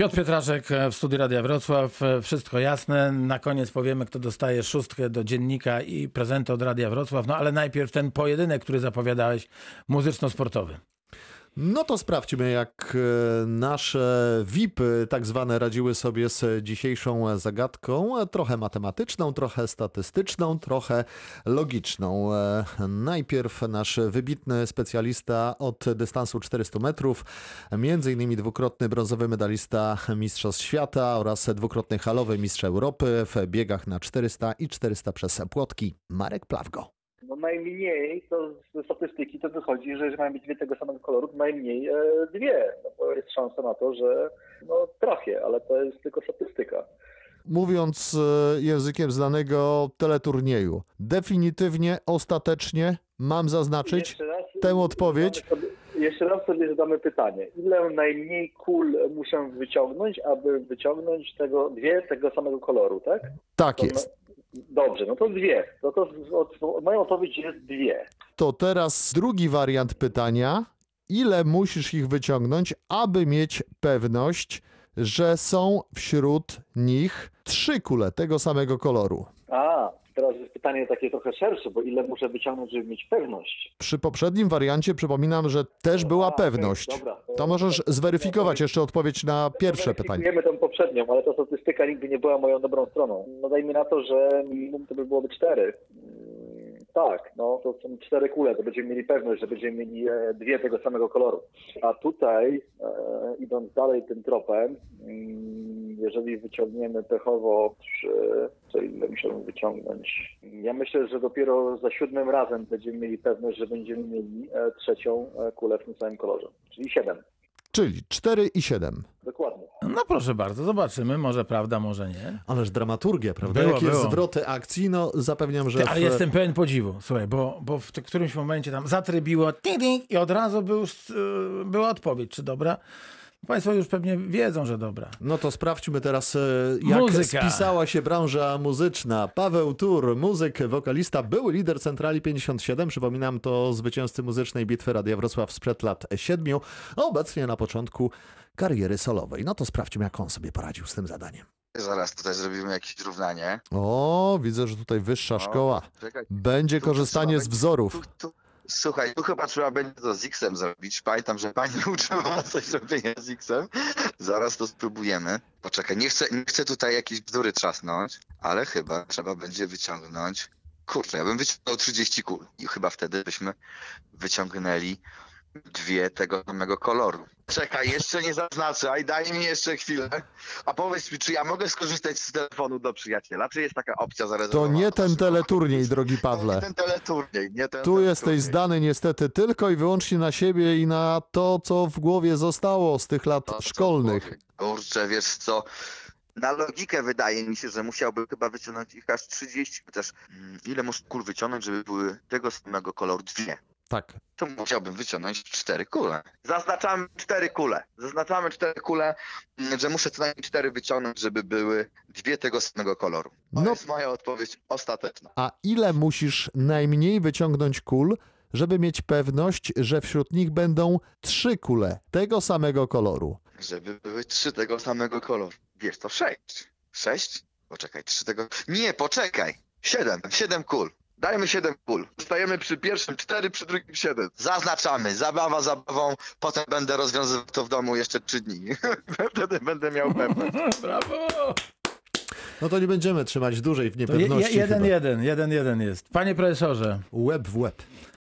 Piotr Pietraszek e, w studiu Radia Wrocław. E, Wszystko jasne. Na koniec powiemy, kto dostaje szóstkę do dziennika i prezenty od Radia Wrocław. No ale najpierw ten pojedynek, który zapowiadałeś, muzyczno-sportowy. No to sprawdźmy, jak e, nasze VIP-y tak zwane radziły sobie z dzisiejszą zagadką. Trochę matematyczną, trochę statystyczną, trochę logiczną. E, Najpierw nasz wybitny specjalista od dystansu 400 metrów, między innymi dwukrotny brązowy medalista Mistrzostw Świata oraz dwukrotny halowy mistrz Europy w biegach na 400 i 400 przez płotki, Marek Plawgo. Najmniej to ze statystyki to wychodzi, że jeżeli mają być dwie tego samego koloru, to najmniej e, dwie. No bo jest szansa na to, że no, trafię, ale to jest tylko statystyka. Mówiąc e, językiem znanego teleturnieju, definitywnie, ostatecznie mam zaznaczyć raz, tę odpowiedź. Sobie, jeszcze raz sobie zadamy pytanie. Ile najmniej kul muszę wyciągnąć, aby wyciągnąć tego, dwie tego samego koloru, tak? Tak To jest. Dobrze, no to dwie. No to od, moja odpowiedź jest dwie. To teraz drugi wariant pytania. Ile musisz ich wyciągnąć, aby mieć pewność, że są wśród nich trzy kule tego samego koloru? A, teraz pytanie takie trochę szersze, bo ile muszę wyciągnąć, żeby mieć pewność? Przy poprzednim wariancie przypominam, że też była A, pewność. dobra. To możesz zweryfikować jeszcze odpowiedź na pierwsze pytanie. Wiemy tą poprzednią, ale ta statystyka nigdy nie była moją dobrą stroną. No dajmy na to, że minimum to by byłoby cztery. Mm, Tak, no to są cztery kule, to będziemy mieli pewność, że będziemy mieli e, dwie tego samego koloru. A tutaj, e, idąc dalej tym tropem, mm, jeżeli wyciągniemy pechowo trzy, musimy wyciągnąć? Ja myślę, że dopiero za siódmym razem będziemy mieli pewność, że będziemy mieli e, trzecią e, kulę w tym samym kolorze, czyli siedem. Czyli 4 i 7. Dokładnie. No proszę bardzo, zobaczymy. Może prawda, może nie. Ależ dramaturgia, prawda? Było, Jakie było. zwroty akcji, no zapewniam, że... Ty, w- ale jestem pełen podziwu, słuchaj, bo, bo w którymś momencie tam zatrybiło ding, ding, i od razu był, y, była odpowiedź, czy dobra. Państwo już pewnie wiedzą, że dobra. No to sprawdźmy teraz, e, jak Muzyka. spisała się branża muzyczna. Paweł Tur, muzyk, wokalista, były lider Centrali 57. Przypominam, to zwycięzcy muzycznej bitwy Radia Wrocław sprzed lat siedmiu. Obecnie na początku kariery solowej. No to sprawdźmy, jak on sobie poradził z tym zadaniem. Zaraz tutaj zrobimy jakieś równanie. O, widzę, że tutaj wyższa O, szkoła. Czekaj. Będzie Tu korzystanie z wzorów. Tu, tu, słuchaj, tu chyba trzeba będzie to z X-em zrobić. Pamiętam, że pani uczyła coś robienia z X-em. Zaraz to spróbujemy. Poczekaj, nie chcę, nie chcę tutaj jakieś bzdury trzasnąć, ale chyba trzeba będzie wyciągnąć. Kurczę, ja bym wyciągnął 30 kul i chyba wtedy byśmy wyciągnęli dwie tego samego koloru. Czekaj, jeszcze nie zaznaczaj, daj mi jeszcze chwilę. A powiedz mi, czy ja mogę skorzystać z telefonu do przyjaciela? Czy jest taka opcja To zarezerwowana? nie ten teleturniej, drogi nie Pawle. ten teleturniej, nie ten Tu teleturniej. jesteś zdany niestety tylko i wyłącznie na siebie i na to, co w głowie zostało z tych lat To, szkolnych. Kurczę, wiesz co, na logikę wydaje mi się, że musiałbym chyba wyciągnąć ich aż 30, chociaż mm, ile muszę kul wyciągnąć, żeby były tego samego koloru dwie? Tak. To musiałbym wyciągnąć cztery kule. Zaznaczamy cztery kule. Zaznaczamy cztery kule, mm, że muszę co najmniej cztery wyciągnąć, żeby były dwie tego samego koloru. To No. jest moja odpowiedź ostateczna. A ile musisz najmniej wyciągnąć kul, żeby mieć pewność, że wśród nich będą trzy kule tego samego koloru? Żeby były trzy tego samego koloru. Wiesz to sześć. Sześć? Poczekaj, trzy tego. Nie, poczekaj. Siedem. Siedem kul. Dajmy siedem kul. Zostajemy przy pierwszym cztery, przy drugim siedem. Zaznaczamy. Zabawa zabawą. Potem będę rozwiązywał to w domu jeszcze trzy dni. Wtedy będę miał pewność. Brawo! No to nie będziemy trzymać dłużej w To je, je, niepewności. jeden, chyba. jeden, jeden, jeden jest. Panie profesorze, Łeb w łeb.